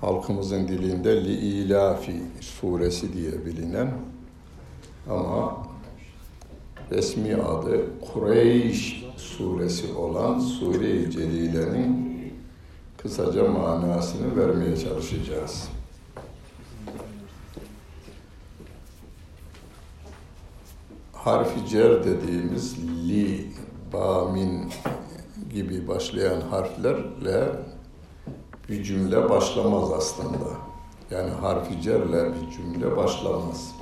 halkımızın dilinde Li-İlafi suresi diye bilinen ama resmi adı Kureyş suresi olan Sure-i Celile'nin kısaca manasını vermeye çalışacağız. Harfi cer dediğimiz li, ba, min gibi başlayan harflerle bir cümle başlamaz aslında. Yani harfi cerle bir cümle başlamaz.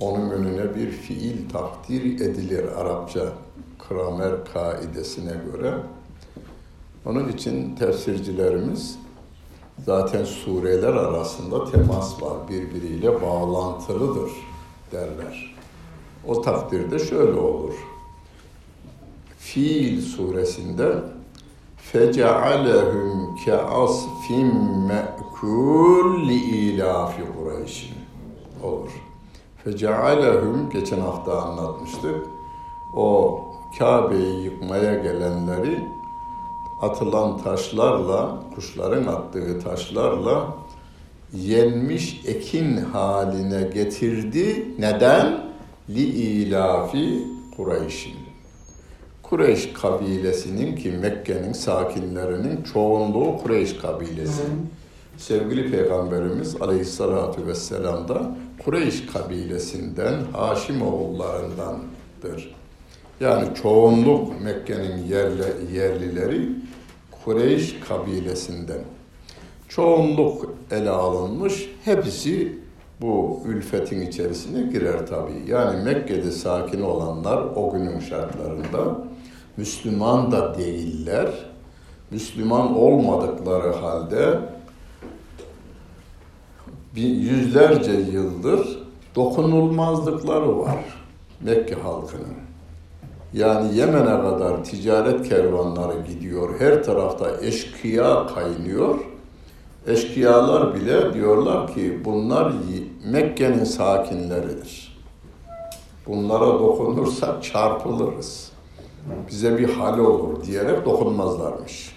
Onun önüne bir fiil takdir edilir Arapça kramer kaidesine göre. Onun için tefsircilerimiz zaten sureler arasında temas var, birbiriyle bağlantılıdır derler. O takdirde şöyle olur. Fiil suresinde فَجَعَلَهُمْ كَعَصْفٍ مَأْكُولِ لِإِلَافِ قُرَيْشٍ olur. فَجَعَلَهُمْ geçen hafta anlatmıştık. O Kabe'yi yıkmaya gelenleri atılan taşlarla, kuşların attığı taşlarla yenmiş ekin haline getirdi. Neden? Li ilafi Kureyş'in. Kureyş kabilesinin ki Mekke'nin sakinlerinin çoğunluğu Kureyş kabilesi. Sevgili Peygamberimiz Aleyhisselatü Vesselam da Kureyş kabilesinden Haşim oğullarındandır. Yani çoğunluk Mekke'nin yerli, yerlileri Kureyş kabilesinden. Çoğunluk ele alınmış, hepsi bu ülfetin içerisine girer tabii. Yani Mekke'de sakin olanlar o günün şartlarında Müslüman da değiller. Müslüman olmadıkları halde bir yüzlerce yıldır dokunulmazlıkları var Mekke halkının. Yani Yemen'e kadar ticaret kervanları gidiyor. Her tarafta eşkıya kaynıyor. Eşkıyalar bile diyorlar ki bunlar Mekke'nin sakinleridir. Bunlara dokunursak çarpılırız. Bize bir hal olur diyerek dokunmazlarmış.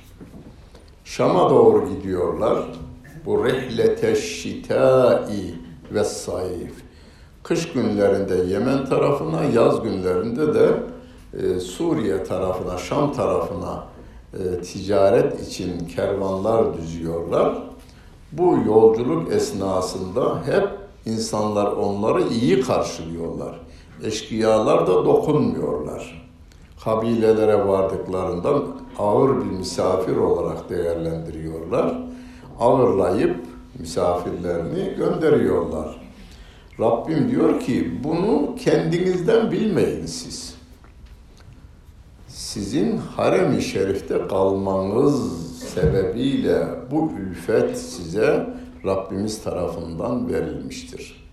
Şam'a doğru gidiyorlar. Bu rihlete şitai ve sayif. Kış günlerinde Yemen tarafına, yaz günlerinde de e, Suriye tarafına, Şam tarafına e, ticaret için kervanlar düzüyorlar. Bu yolculuk esnasında hep insanlar onları iyi karşılıyorlar. Eşkıyalar da dokunmuyorlar. Kabilelere vardıklarından ağır bir misafir olarak değerlendiriyorlar. Ağırlayıp misafirlerini gönderiyorlar. Rabbim diyor ki bunu kendinizden bilmeyin siz. Sizin harem-i şerifte kalmanız sebebiyle bu ülfet size Rabbimiz tarafından verilmiştir.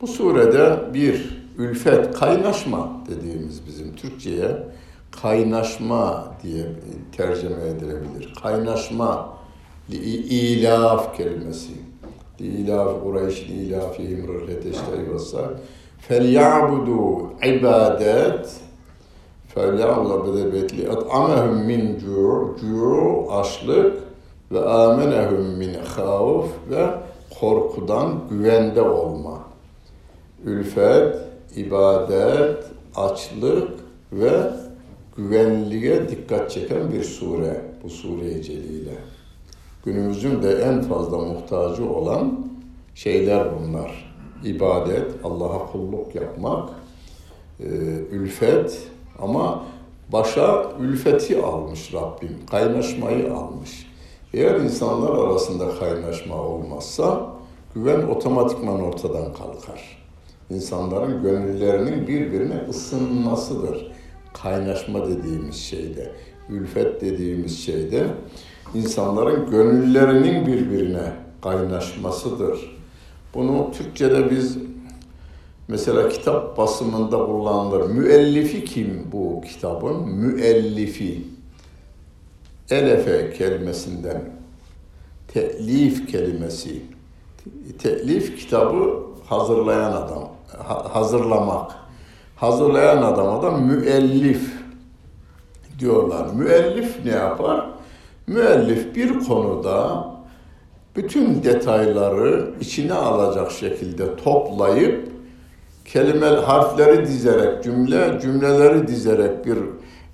Bu surede bir ülfet, kaynaşma dediğimiz bizim Türkçe'ye kaynaşma diye tercüme edilebilir. Kaynaşma, ilaf kelimesi. İlaf Kureyş, ilafihim rıhleteşteri vasa. فَلْيَعْبُدُوا ibadet فَلْيَعْلَ بَدَبَتْلِ اَطْعَمَهُمْ min cu' cu' açlık ve amenehum min havf ve korkudan güvende olma. Ülfet, ibadet, açlık ve güvenliğe dikkat çeken bir sure bu sure-i celile. Günümüzün de en fazla muhtacı olan şeyler bunlar. İbadet, Allah'a kulluk yapmak, e, ülfet ama başa ülfeti almış Rabbim, kaynaşmayı almış. Eğer insanlar arasında kaynaşma olmazsa güven otomatikman ortadan kalkar. İnsanların gönüllerinin birbirine ısınmasıdır. Kaynaşma dediğimiz şeyde, ülfet dediğimiz şeyde insanların gönüllerinin birbirine kaynaşmasıdır. Bunu Türkçe'de biz mesela kitap basımında kullanılır. Müellifi kim bu kitabın? Müellifi. Elefe kelimesinden. Telif kelimesi. Telif kitabı hazırlayan adam. Hazırlamak. Hazırlayan adama da müellif diyorlar. Müellif ne yapar? Müellif bir konuda bütün detayları içine alacak şekilde toplayıp kelime harfleri dizerek cümle cümleleri dizerek bir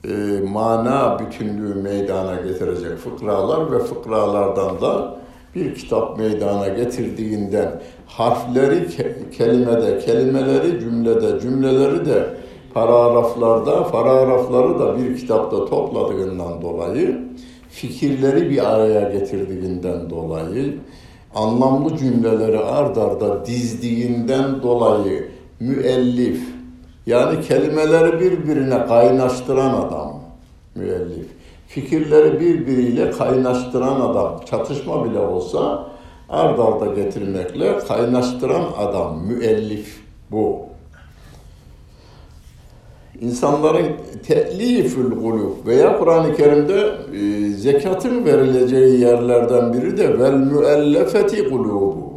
e, mana bütünlüğü meydana getirecek fıkralar ve fıkralardan da bir kitap meydana getirdiğinden harfleri ke- kelimede, kelimeleri cümlede, cümleleri de paragraflarda, paragrafları da bir kitapta topladığından dolayı fikirleri bir araya getirdiğinden dolayı anlamlı cümleleri ard arda dizdiğinden dolayı müellif yani kelimeleri birbirine kaynaştıran adam müellif. Fikirleri birbiriyle kaynaştıran adam. Çatışma bile olsa ard arda getirmekle kaynaştıran adam müellif bu. İnsanların te'lifül gulub veya Kur'an-ı Kerim'de e, zekatın verileceği yerlerden biri de vel müellefeti gulubu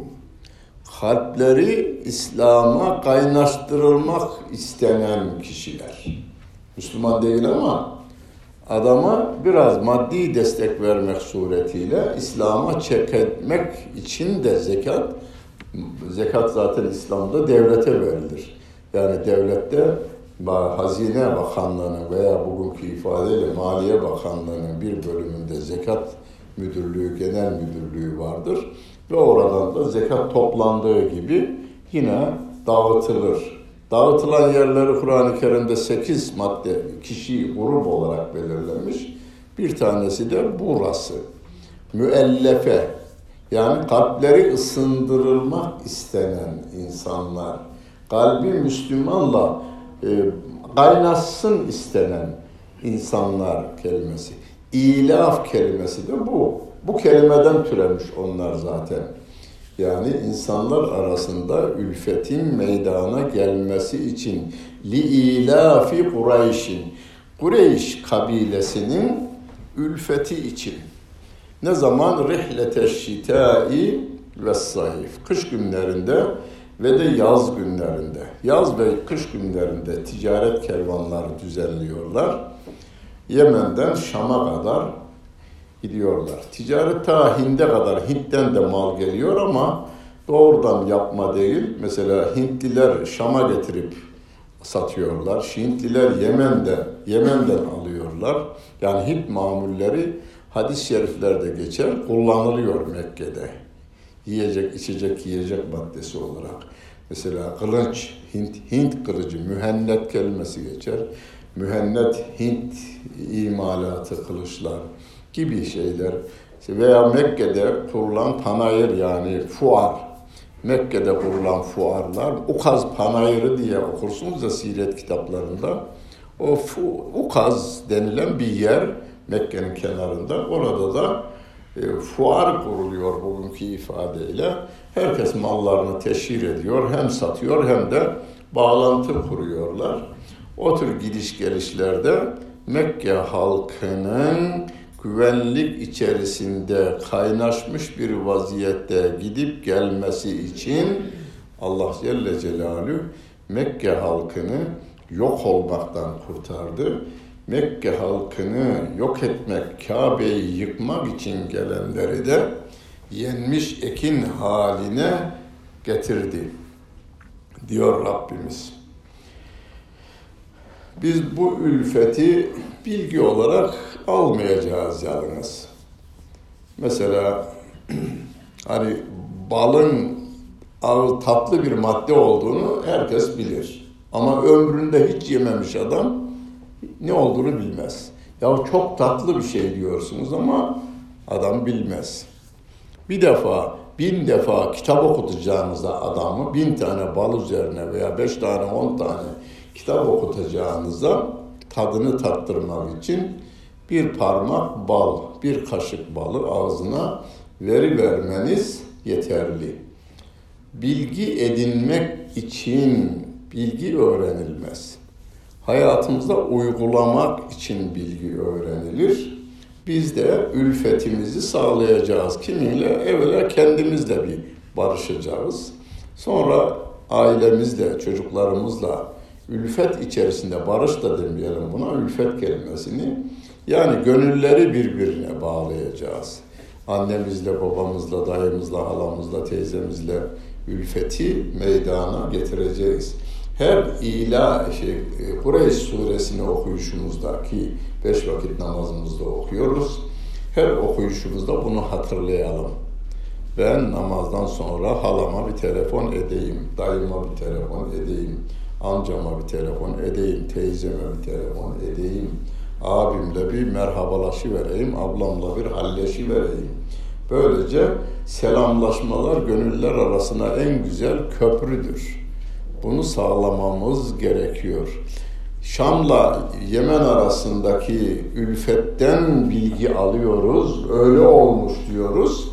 kalpleri İslam'a kaynaştırılmak istenen kişiler. Müslüman değil ama adama biraz maddi destek vermek suretiyle İslam'a çek etmek için de zekat, zekat zaten İslam'da devlete verilir. Yani devlette Hazine Bakanlığı'nın veya bugünkü ifadeyle Maliye Bakanlığı'nın bir bölümünde zekat müdürlüğü, genel müdürlüğü vardır ve oradan da zekat toplandığı gibi yine dağıtılır. Dağıtılan yerleri Kur'an-ı Kerim'de 8 madde kişi grup olarak belirlenmiş. Bir tanesi de burası. Müellefe yani kalpleri ısındırılmak istenen insanlar. Kalbi Müslümanla e, kaynaşsın istenen insanlar kelimesi. İlaf kelimesi de bu. Bu kelimeden türemiş onlar zaten. Yani insanlar arasında ülfetin meydana gelmesi için li ilafi Kureyş'in Kureyş kabilesinin ülfeti için. Ne zaman? Rihlete şitai ve sayif kış günlerinde ve de yaz günlerinde. Yaz ve kış günlerinde ticaret kervanları düzenliyorlar. Yemen'den Şam'a kadar gidiyorlar. Ticaret ta Hind'e kadar, Hint'ten de mal geliyor ama doğrudan yapma değil. Mesela Hintliler Şam'a getirip satıyorlar. Hintliler Yemen'de, Yemen'den alıyorlar. Yani Hint mamulleri hadis-i şeriflerde geçer, kullanılıyor Mekke'de. Yiyecek, içecek, yiyecek maddesi olarak. Mesela kılıç, Hint, Hint kılıcı, mühennet kelimesi geçer. Mühennet, Hint imalatı kılıçlar gibi şeyler veya Mekke'de kurulan panayır yani fuar. Mekke'de kurulan fuarlar, Ukaz panayırı diye okursunuz da siret kitaplarında. O fu, Ukaz denilen bir yer Mekke'nin kenarında. Orada da e, fuar kuruluyor bugünkü ifadeyle. Herkes mallarını teşhir ediyor, hem satıyor hem de bağlantı kuruyorlar. O tür gidiş gelişlerde Mekke halkının güvenlik içerisinde kaynaşmış bir vaziyette gidip gelmesi için Allah Celle Celaluhu Mekke halkını yok olmaktan kurtardı. Mekke halkını yok etmek, Kabe'yi yıkmak için gelenleri de yenmiş ekin haline getirdi. Diyor Rabbimiz. Biz bu ülfeti bilgi olarak almayacağız yalnız. Mesela hani balın ağır tatlı bir madde olduğunu herkes bilir. Ama ömründe hiç yememiş adam ne olduğunu bilmez. Ya çok tatlı bir şey diyorsunuz ama adam bilmez. Bir defa, bin defa kitap okutacağınızda adamı bin tane bal üzerine veya beş tane, on tane kitap okutacağınızda tadını tattırmak için bir parmak bal, bir kaşık balı ağzına veri vermeniz yeterli. bilgi edinmek için bilgi öğrenilmez. Hayatımızda uygulamak için bilgi öğrenilir. Biz de ülfetimizi sağlayacağız. Kiminle? Evvela kendimizle bir barışacağız. Sonra ailemizle, çocuklarımızla ülfet içerisinde barış da demeyelim buna ülfet kelimesini. Yani gönülleri birbirine bağlayacağız. Annemizle, babamızla, dayımızla, halamızla, teyzemizle ülfeti meydana getireceğiz. Her ila şey, e, Kureyş suresini okuyuşumuzda ki beş vakit namazımızda okuyoruz. Her okuyuşumuzda bunu hatırlayalım. Ben namazdan sonra halama bir telefon edeyim, dayıma bir telefon edeyim, amcama bir telefon edeyim, teyzeme bir telefon edeyim, abimle bir merhabalaşı vereyim, ablamla bir halleşi vereyim. Böylece selamlaşmalar gönüller arasına en güzel köprüdür. Bunu sağlamamız gerekiyor. Şam'la Yemen arasındaki ülfetten bilgi alıyoruz, öyle olmuş diyoruz.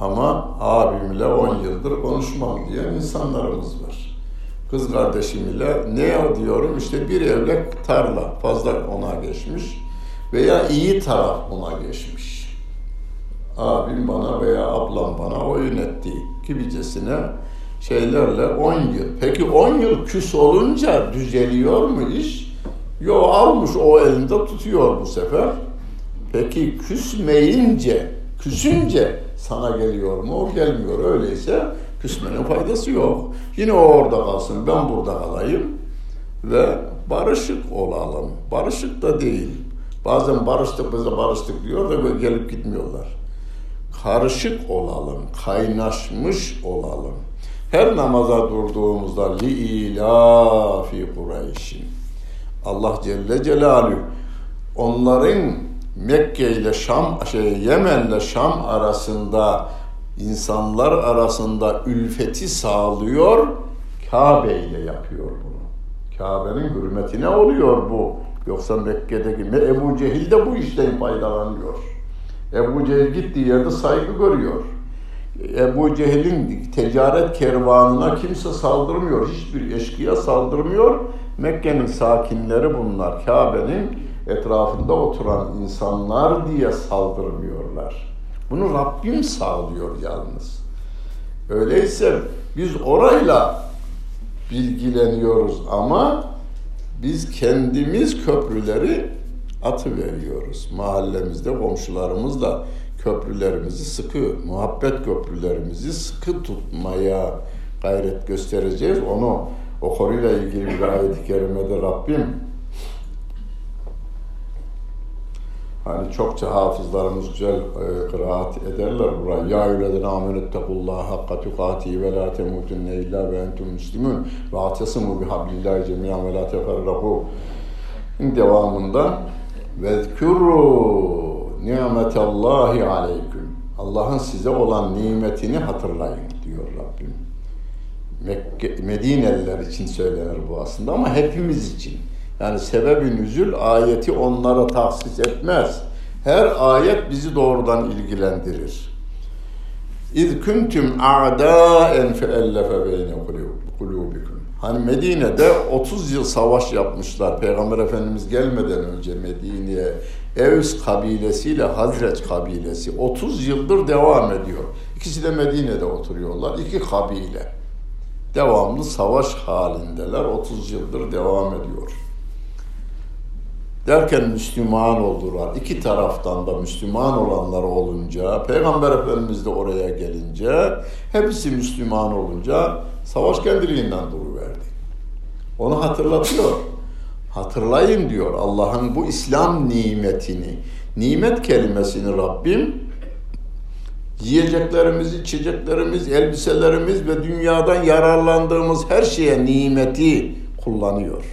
Ama abimle 10 yıldır konuşmam diye insanlarımız var. Kız kardeşim ile ne diyorum işte bir evlek tarla fazla ona geçmiş veya iyi taraf ona geçmiş. Abim bana veya ablam bana oyun etti gibicesine şeylerle 10 yıl. Peki 10 yıl küs olunca düzeliyor mu iş? Yo almış o elinde tutuyor bu sefer. Peki küsmeyince, küsünce sana geliyor mu? O gelmiyor. Öyleyse küsmenin faydası yok. Yine o orada kalsın, ben burada kalayım ve barışık olalım. Barışık da değil. Bazen barıştık bize barıştık diyor da böyle gelip gitmiyorlar. Karışık olalım, kaynaşmış olalım. Her namaza durduğumuzda li ilafi Kureyş'in Allah Celle Celaluhu onların Mekke ile Şam, şey Yemen ile Şam arasında insanlar arasında ülfeti sağlıyor, Kabe ile yapıyor bunu. Kabe'nin hürmetine oluyor bu. Yoksa Mekke'deki Ebu Cehil de bu işten faydalanıyor. Ebu Cehil gittiği yerde saygı görüyor. Ebu Cehil'in ticaret kervanına kimse saldırmıyor. Hiçbir eşkıya saldırmıyor. Mekke'nin sakinleri bunlar. Kabe'nin etrafında oturan insanlar diye saldırmıyorlar. Bunu Rabbim sağlıyor yalnız. Öyleyse biz orayla bilgileniyoruz ama biz kendimiz köprüleri atı veriyoruz. Mahallemizde komşularımızla köprülerimizi sıkı, muhabbet köprülerimizi sıkı tutmaya gayret göstereceğiz. Onu o konuyla ilgili bir ayet-i kerimede Rabbim Hani çokça hafızlarımız güzel e, kıraat ederler buraya. Ya eyyühellezine amenettekullah hakka tukati ve la temutunne illa ve entum müslimun ve atesimu bihablillahi cemiyan ve la teferrahu. Devamında vezkuru nimetallahi aleyküm. Allah'ın size olan nimetini hatırlayın diyor Rabbim. Mekke, Medineliler için söylenir bu aslında ama hepimiz için. Yani sebebi nüzül ayeti onlara tahsis etmez. Her ayet bizi doğrudan ilgilendirir. İz kuntum a'daen feellefe beyne kulubikum. Hani Medine'de 30 yıl savaş yapmışlar. Peygamber Efendimiz gelmeden önce Medine'ye Evs kabilesiyle Hazreç kabilesi 30 yıldır devam ediyor. İkisi de Medine'de oturuyorlar. İki kabile. Devamlı savaş halindeler. 30 yıldır devam ediyor. Derken Müslüman oldular. İki taraftan da Müslüman olanlar olunca, Peygamber Efendimiz de oraya gelince, hepsi Müslüman olunca savaş kendiliğinden duruverdi. Onu hatırlatıyor. Hatırlayın diyor Allah'ın bu İslam nimetini. Nimet kelimesini Rabbim yiyeceklerimiz, içeceklerimiz, elbiselerimiz ve dünyadan yararlandığımız her şeye nimeti kullanıyor.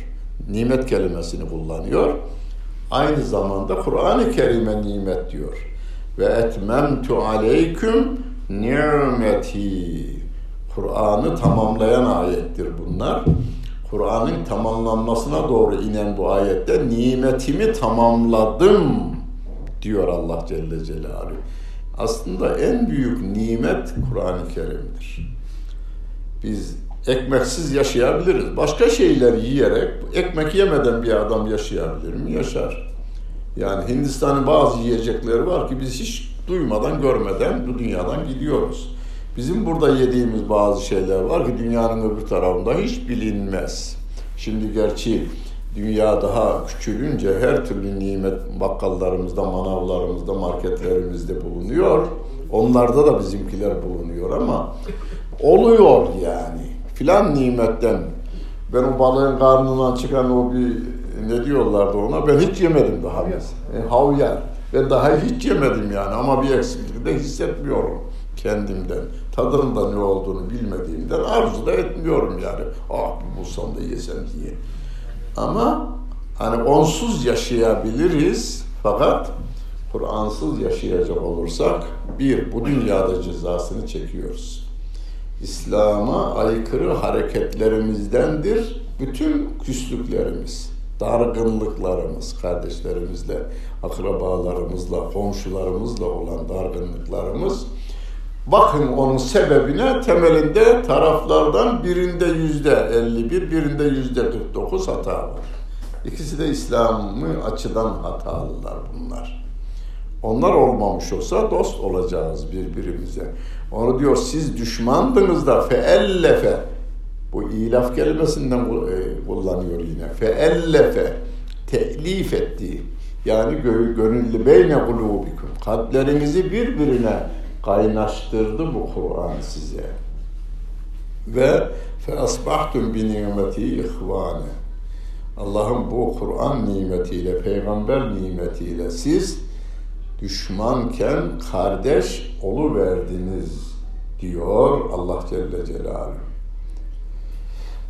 Nimet kelimesini kullanıyor. Aynı zamanda Kur'an-ı Kerim'e nimet diyor. Ve etmemtu aleyküm nimeti. Kur'an'ı tamamlayan ayettir bunlar. Kur'an'ın tamamlanmasına doğru inen bu ayette nimetimi tamamladım diyor Allah Celle Celaluhu. Aslında en büyük nimet Kur'an-ı Kerim'dir. Biz ekmeksiz yaşayabiliriz. Başka şeyler yiyerek, ekmek yemeden bir adam yaşayabilir mi? Yaşar. Yani Hindistan'ın bazı yiyecekleri var ki biz hiç duymadan, görmeden bu dünyadan gidiyoruz. Bizim burada yediğimiz bazı şeyler var ki dünyanın öbür tarafında hiç bilinmez. Şimdi gerçi dünya daha küçülünce her türlü nimet bakkallarımızda, manavlarımızda, marketlerimizde bulunuyor. Onlarda da bizimkiler bulunuyor ama oluyor yani. Filan nimetten ben o balığın karnından çıkan o bir ne diyorlardı ona ben hiç yemedim daha biz. E, havyar. Ben daha hiç yemedim yani ama bir eksiklik de hissetmiyorum kendimden. Tadının da ne olduğunu bilmediğimden arzu da etmiyorum yani. Ah bir bulsam da yesem diye. Ama hani onsuz yaşayabiliriz fakat Kur'ansız yaşayacak olursak bir, bu dünyada cezasını çekiyoruz. İslam'a aykırı hareketlerimizdendir bütün küslüklerimiz, dargınlıklarımız, kardeşlerimizle, akrabalarımızla, komşularımızla olan dargınlıklarımız. Bakın onun sebebine temelinde taraflardan birinde yüzde 51, birinde yüzde 49 hata var. İkisi de İslam'ı açıdan hatalılar bunlar. Onlar olmamış olsa dost olacağız birbirimize. Onu diyor siz düşmandınız da feellefe bu ilaf kelimesinden e, kullanıyor yine. Feellefe telif etti. Yani gönüllü beyne kulubikum. Kalplerinizi birbirine kaynaştırdı bu Kur'an size. Ve fe asbahtum bi nimeti ihvane. Allah'ın bu Kur'an nimetiyle, peygamber nimetiyle siz düşmanken kardeş oluverdiniz diyor Allah Celle Celaluhu.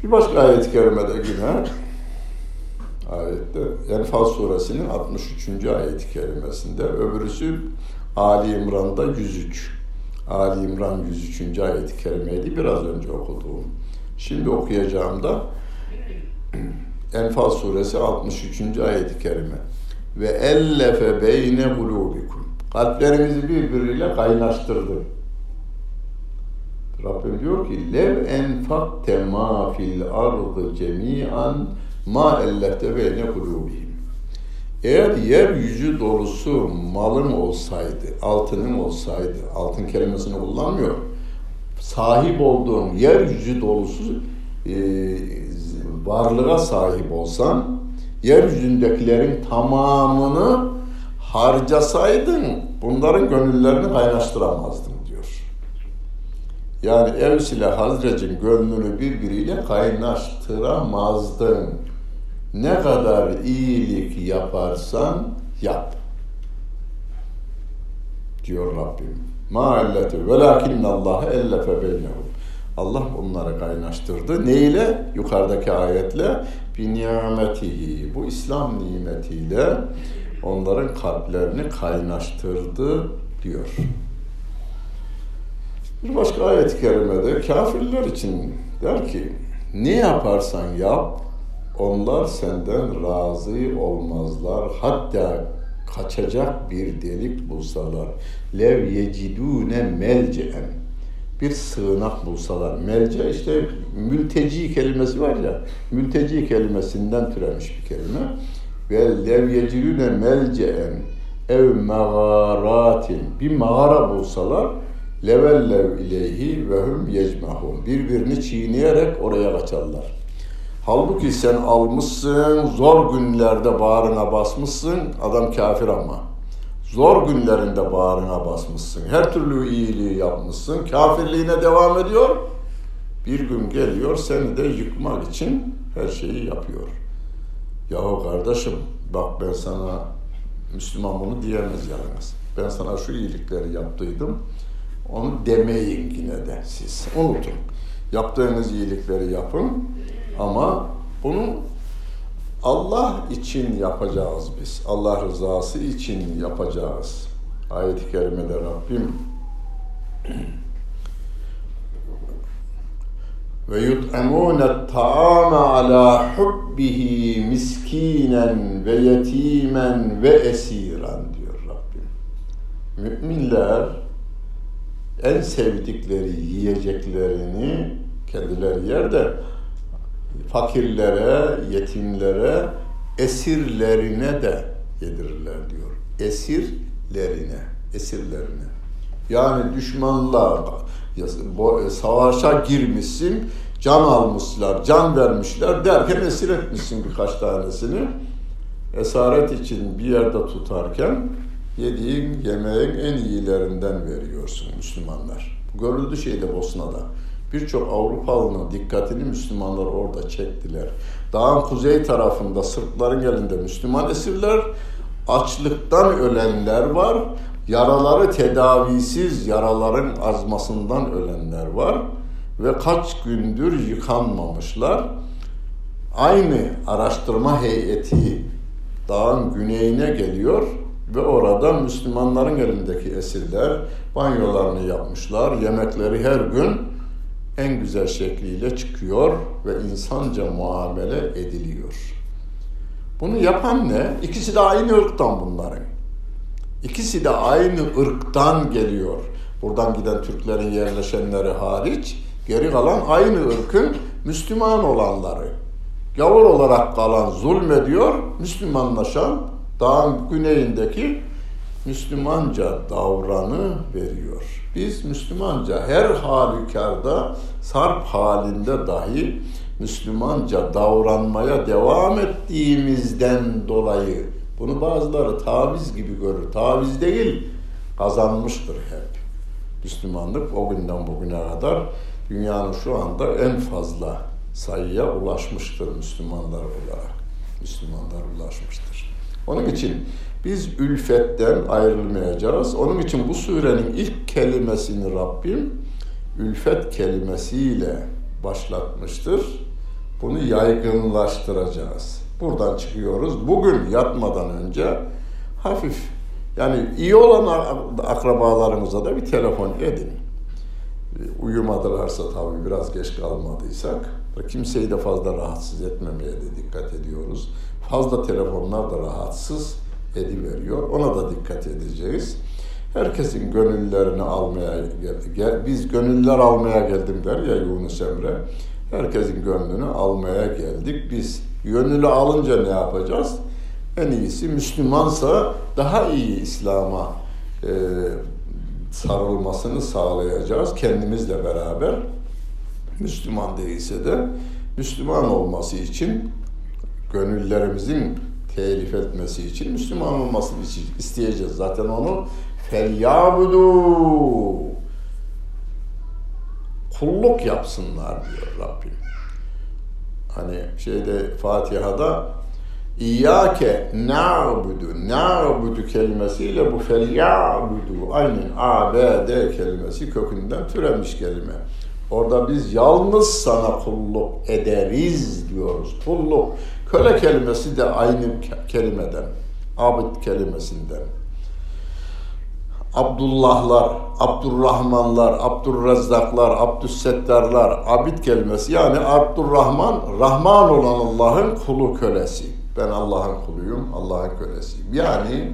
Bir başka ayet-i kerimede yine ayette Enfal suresinin 63. ayet-i kerimesinde öbürüsü Ali İmran'da 103. Ali İmran 103. ayet-i kerimeydi biraz önce okuduğum. Şimdi okuyacağım da Enfal suresi 63. ayet-i kerime. Ve ellefe beyne kulubikum. Kalplerimizi birbiriyle kaynaştırdı. Rabbim diyor ki lev enfakte ma fil ardı cemi'an ma ellefte beyne kulubihim. Eğer yeryüzü dolusu malın olsaydı, altının olsaydı, altın kelimesini kullanmıyor, sahip olduğun yeryüzü dolusu e, varlığa sahip olsan, yeryüzündekilerin tamamını harcasaydın, bunların gönüllerini kaynaştıramazdın diyor. Yani Evs ile Hazrec'in gönlünü birbiriyle kaynaştıramazdın. Ne kadar iyilik yaparsan yap. Diyor Rabbim. Ma elleti velakinne Allah ellefe beynehum. Allah onları kaynaştırdı. Neyle? Yukarıdaki ayetle bi nimetihi. Bu İslam nimetiyle onların kalplerini kaynaştırdı diyor. Bir başka ayet-i kerimede kafirler için der ki ne yaparsan yap onlar senden razı olmazlar. Hatta kaçacak bir delik bulsalar. Lev yecidune melceen bir sığınak bulsalar. Melce işte mülteci kelimesi var ya, mülteci kelimesinden türemiş bir kelime. Ve lev yecidune melceen ev mağaratin bir mağara bulsalar levellev ileyhi ve hum yecmahun. Birbirini çiğneyerek oraya kaçarlar. Halbuki sen almışsın, zor günlerde bağrına basmışsın, adam kafir ama. Zor günlerinde bağrına basmışsın, her türlü iyiliği yapmışsın, kafirliğine devam ediyor. Bir gün geliyor seni de yıkmak için her şeyi yapıyor. Yahu kardeşim bak ben sana Müslüman bunu diyemez yalnız. Ben sana şu iyilikleri yaptıydım. Onu demeyin yine de siz. Unutun. Yaptığınız iyilikleri yapın ama bunu Allah için yapacağız biz. Allah rızası için yapacağız. Ayet-i kerimede Rabbim ve yut'amûne ta'ame ala hubbihi miskinen ve yetimen ve esiran diyor Rabbim. müminler en sevdikleri yiyeceklerini kendileri yer de fakirlere, yetimlere, esirlerine de yedirirler diyor. Esirlerine, esirlerine. Yani düşmanla savaşa girmişsin, can almışlar, can vermişler derken esir etmişsin birkaç tanesini. Esaret için bir yerde tutarken yediğin yemeğin en iyilerinden veriyorsun Müslümanlar. Görüldü şeyde Bosna'da. Birçok Avrupalının dikkatini Müslümanlar orada çektiler. Dağın kuzey tarafında Sırpların elinde Müslüman esirler, açlıktan ölenler var, yaraları tedavisiz yaraların azmasından ölenler var ve kaç gündür yıkanmamışlar. Aynı araştırma heyeti dağın güneyine geliyor ve orada Müslümanların elindeki esirler banyolarını yapmışlar. Yemekleri her gün en güzel şekliyle çıkıyor ve insanca muamele ediliyor. Bunu yapan ne? İkisi de aynı ırktan bunların. İkisi de aynı ırktan geliyor. Buradan giden Türklerin yerleşenleri hariç geri kalan aynı ırkın Müslüman olanları. Gavur olarak kalan zulmediyor, Müslümanlaşan dağın güneyindeki Müslümanca davranı veriyor. Biz Müslümanca her halükarda sarp halinde dahi Müslümanca davranmaya devam ettiğimizden dolayı bunu bazıları taviz gibi görür. Taviz değil, kazanmıştır hep. Müslümanlık o günden bugüne kadar dünyanın şu anda en fazla sayıya ulaşmıştır Müslümanlar olarak. Müslümanlar ulaşmıştır. Onun için biz ülfetten ayrılmayacağız. Onun için bu surenin ilk kelimesini Rabbim ülfet kelimesiyle başlatmıştır. Bunu yaygınlaştıracağız. Buradan çıkıyoruz. Bugün yatmadan önce hafif yani iyi olan akrabalarımıza da bir telefon edin. Uyumadılarsa tabii biraz geç kalmadıysak kimseyi de fazla rahatsız etmemeye de dikkat ediyoruz. Fazla telefonlar da rahatsız ediveriyor. Ona da dikkat edeceğiz. Herkesin gönüllerini almaya gel, biz gönüller almaya geldim der ya Yunus Emre. Herkesin gönlünü almaya geldik. Biz gönlü alınca ne yapacağız? En iyisi Müslümansa daha iyi İslam'a e, sarılmasını sağlayacağız kendimizle beraber. Müslüman değilse de Müslüman olması için gönüllerimizin telif etmesi için Müslüman olmasını isteyeceğiz. Zaten onu felyabudu kulluk yapsınlar diyor Rabbim. Hani şeyde Fatiha'da İyyâke na'budu na'budu kelimesiyle bu felyabudu aynen A, B, D kelimesi kökünden türemiş kelime. Orada biz yalnız sana kulluk ederiz diyoruz. Kulluk. Köle kelimesi de aynı kelimeden. Abid kelimesinden. Abdullahlar, Abdurrahmanlar, Abdurrezzaklar, Abdüssettarlar, abid kelimesi yani Abdurrahman, Rahman olan Allah'ın kulu kölesi. Ben Allah'ın kuluyum, Allah'ın kölesiyim. Yani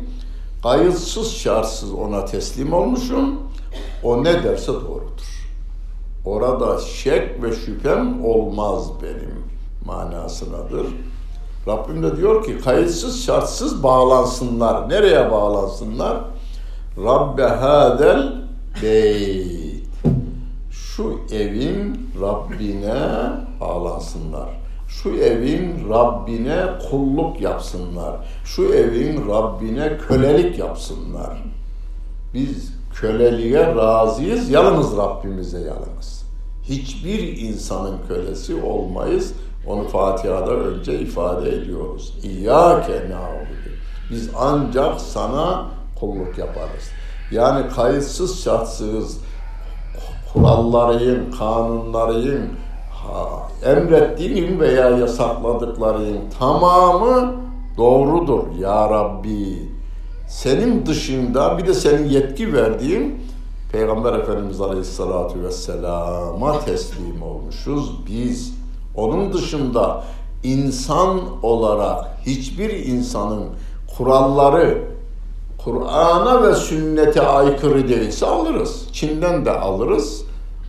kayıtsız şartsız ona teslim olmuşum. O ne derse doğrudur. Orada şek ve şüphem olmaz benim manasınadır. Rabbim de diyor ki kayıtsız şartsız bağlansınlar. Nereye bağlansınlar? Rabbe hadel beyt. Şu evin Rabbine bağlansınlar. Şu evin Rabbine kulluk yapsınlar. Şu evin Rabbine kölelik yapsınlar. Biz köleliğe razıyız, yalnız Rabbimize yalnız. Hiçbir insanın kölesi olmayız. Onu Fatiha'da önce ifade ediyoruz. İyyâke nâbudu. Biz ancak sana kulluk yaparız. Yani kayıtsız şartsız kuralların, kanunların, emrettiğin veya yasakladıkların tamamı doğrudur ya Rabbi. Senin dışında bir de senin yetki verdiğin Peygamber Efendimiz Aleyhisselatü Vesselam'a teslim olmuşuz biz. Onun dışında insan olarak hiçbir insanın kuralları Kur'an'a ve sünnete aykırı değilse alırız. Çin'den de alırız,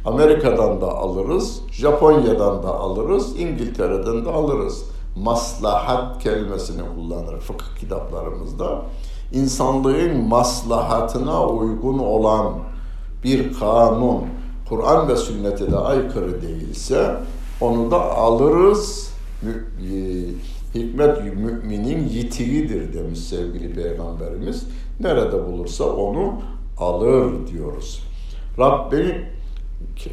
Amerika'dan da alırız, Japonya'dan da alırız, İngiltere'den de alırız. Maslahat kelimesini kullanır fıkıh kitaplarımızda. İnsanlığın maslahatına uygun olan bir kanun, Kur'an ve sünnete de aykırı değilse onu da alırız. E, hikmet müminin yitiğidir demiş sevgili Peygamberimiz. Nerede bulursa onu alır diyoruz. Rabbin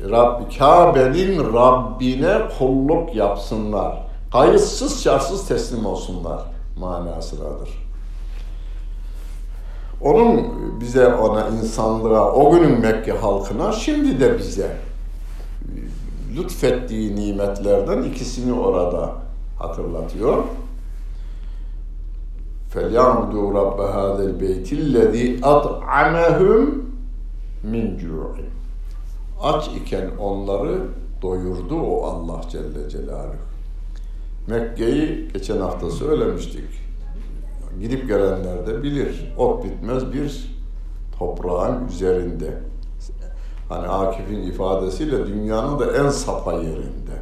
Rab, Kabe'nin Rabbine kulluk yapsınlar. Kayıtsız şartsız teslim olsunlar manasındadır. Onun bize ona insanlığa, o günün Mekke halkına, şimdi de bize lütfettiği nimetlerden ikisini orada hatırlatıyor. فَلْيَعْبُدُوا رَبَّ هَذَا الْبَيْتِ الَّذ۪ي أَطْعَمَهُمْ min جُوعٍ Aç iken onları doyurdu o Allah Celle Celaluhu. Mekke'yi geçen hafta söylemiştik. Gidip gelenler de bilir. Ot bitmez bir toprağın üzerinde. Hani Akif'in ifadesiyle dünyanın da en sapa yerinde.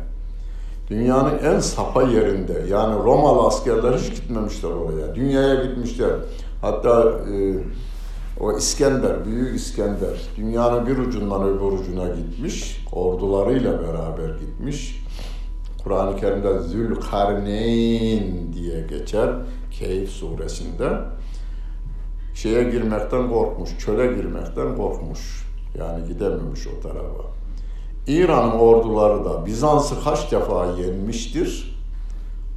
Dünyanın en sapa yerinde. Yani Romalı askerler hiç gitmemişler oraya. Dünyaya gitmişler. Hatta e, o İskender, Büyük İskender dünyanın bir ucundan öbür ucuna gitmiş. Ordularıyla beraber gitmiş. Kur'an-ı Kerim'de Zülkarneyn diye geçer. Keyif suresinde. Şeye girmekten korkmuş, çöle girmekten korkmuş. Yani gidememiş o tarafa. İran'ın orduları da Bizans'ı kaç defa yenmiştir?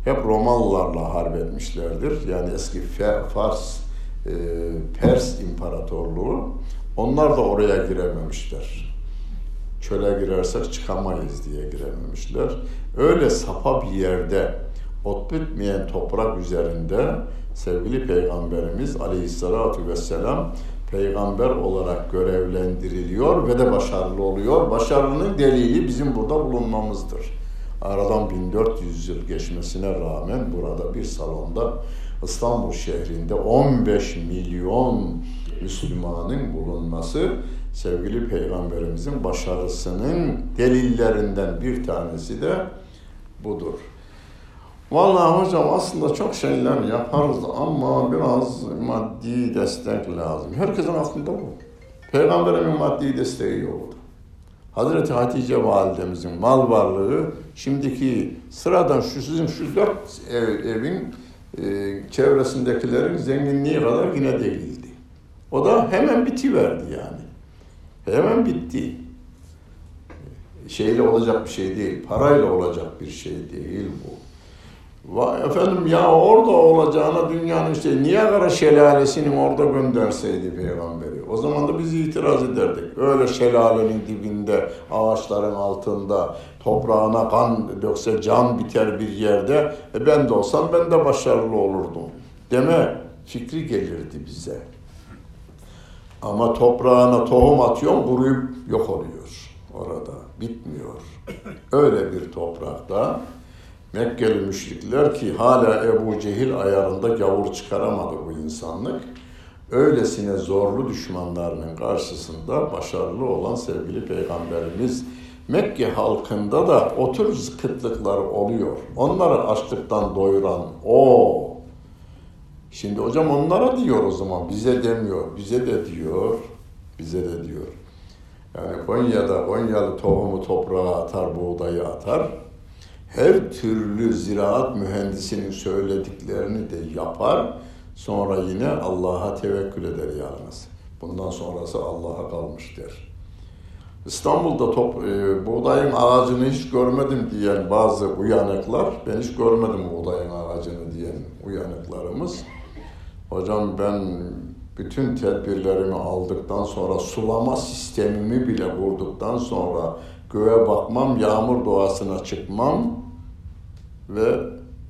Hep Romalılarla harp etmişlerdir. Yani eski Fars, e, Pers İmparatorluğu. Onlar da oraya girememişler. Çöle girersek çıkamayız diye girememişler. Öyle sapa bir yerde, ot bitmeyen toprak üzerinde sevgili Peygamberimiz Aleyhisselatü Vesselam peygamber olarak görevlendiriliyor ve de başarılı oluyor. Başarının delili bizim burada bulunmamızdır. Aradan 1400 yıl geçmesine rağmen burada bir salonda İstanbul şehrinde 15 milyon Müslümanın bulunması sevgili peygamberimizin başarısının delillerinden bir tanesi de budur. Vallahi hocam aslında çok şeyler yaparız ama biraz maddi destek lazım. Herkesin aklında bu. Peygamberimin maddi desteği yoktu. Hazreti Hatice validemizin mal varlığı şimdiki sıradan şu sizin şu dört ev, evin e, çevresindekilerin zenginliği kadar yine değildi. O da hemen bitiverdi yani. Hemen bitti. Şeyle olacak bir şey değil, parayla olacak bir şey değil bu. Vay efendim ya orada olacağına dünyanın işte Niagara şelalesinin orada gönderseydi peygamberi. O zaman da biz itiraz ederdik. Öyle şelalenin dibinde, ağaçların altında, toprağına kan dökse can biter bir yerde. E ben de olsam ben de başarılı olurdum. Deme fikri gelirdi bize. Ama toprağına tohum atıyorsun kuruyup yok oluyor orada. Bitmiyor. Öyle bir toprakta Mekkeli müşrikler ki hala Ebu Cehil ayarında gavur çıkaramadı bu insanlık. Öylesine zorlu düşmanlarının karşısında başarılı olan sevgili Peygamberimiz Mekke halkında da o tür kıtlıklar oluyor. Onları açlıktan doyuran o. Şimdi hocam onlara diyor o zaman, bize demiyor. Bize de diyor, bize de diyor. Yani Konya'da Konyalı tohumu toprağa atar, buğdayı atar her türlü ziraat mühendisinin söylediklerini de yapar. Sonra yine Allah'a tevekkül eder yalnız. Bundan sonrası Allah'a kalmış der. İstanbul'da top, e, buğdayın ağacını hiç görmedim diyen bazı uyanıklar, ben hiç görmedim buğdayın ağacını diyen uyanıklarımız. Hocam ben bütün tedbirlerimi aldıktan sonra sulama sistemimi bile kurduktan sonra göğe bakmam, yağmur doğasına çıkmam ve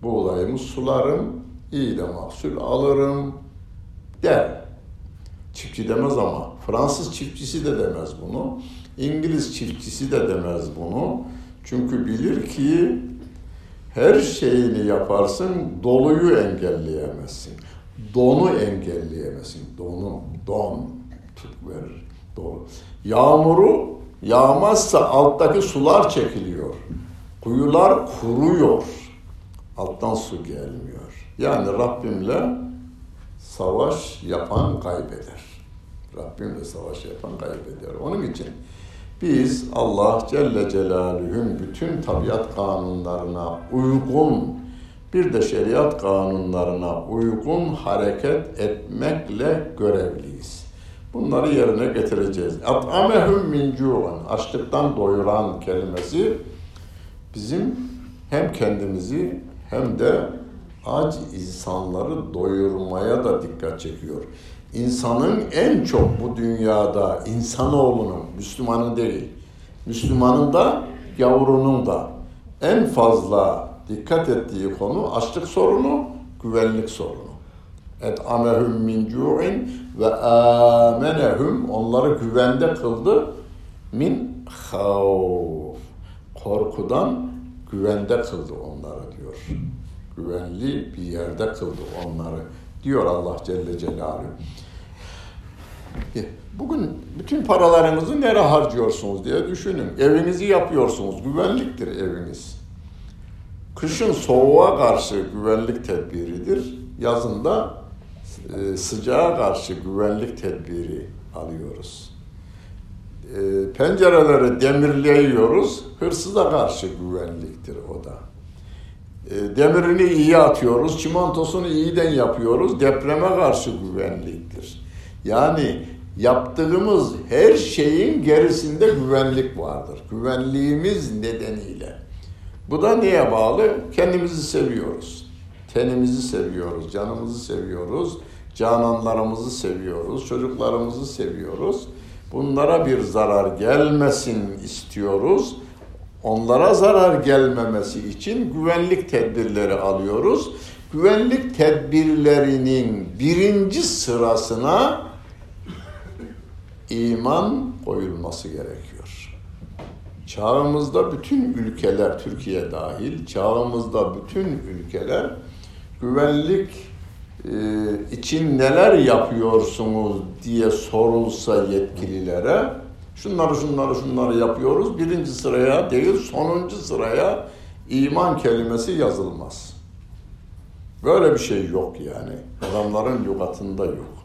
buğdayımı sularım, iyi de mahsul alırım der. Çiftçi demez ama Fransız çiftçisi de demez bunu. İngiliz çiftçisi de demez bunu. Çünkü bilir ki her şeyini yaparsın, doluyu engelleyemezsin. donu engelleyemezsin. Donu, don tut verir. Doğru. Yağmuru yağmazsa alttaki sular çekiliyor. Kuyular kuruyor. Alttan su gelmiyor. Yani Rabbimle savaş yapan kaybeder. Rabbimle savaş yapan kaybeder. Onun için biz Allah Celle Celaluhu'nun bütün tabiat kanunlarına uygun bir de şeriat kanunlarına uygun hareket etmekle görevliyiz. Bunları yerine getireceğiz. At'amehum min cu'an. Açlıktan doyuran kelimesi bizim hem kendimizi hem de aç insanları doyurmaya da dikkat çekiyor. İnsanın en çok bu dünyada insanoğlunun, Müslümanın değil, Müslümanın da yavrunun da en fazla dikkat ettiği konu açlık sorunu, güvenlik sorunu. Et amehum min cu'in ve amenehum onları güvende kıldı min havf. Korkudan güvende kıldı onları diyor. Güvenli bir yerde kıldı onları diyor Allah Celle Celaluhu. Bugün bütün paralarınızı nereye harcıyorsunuz diye düşünün. Evinizi yapıyorsunuz. Güvenliktir eviniz. Kışın soğuğa karşı güvenlik tedbiridir. Yazında e, sıcağa karşı güvenlik tedbiri alıyoruz. E, pencereleri demirleyiyoruz. Hırsıza karşı güvenliktir o da. E, demirini iyi atıyoruz, çimantosunu iyiden yapıyoruz. Depreme karşı güvenliktir. Yani yaptığımız her şeyin gerisinde güvenlik vardır. Güvenliğimiz nedeniyle. Bu da neye bağlı? Kendimizi seviyoruz. Tenimizi seviyoruz, canımızı seviyoruz, cananlarımızı seviyoruz, çocuklarımızı seviyoruz. Bunlara bir zarar gelmesin istiyoruz. Onlara zarar gelmemesi için güvenlik tedbirleri alıyoruz. Güvenlik tedbirlerinin birinci sırasına iman koyulması gerekiyor. Çağımızda bütün ülkeler, Türkiye dahil, çağımızda bütün ülkeler güvenlik için neler yapıyorsunuz diye sorulsa yetkililere, şunları şunları şunları yapıyoruz, birinci sıraya değil sonuncu sıraya iman kelimesi yazılmaz. Böyle bir şey yok yani. Adamların lügatında yok.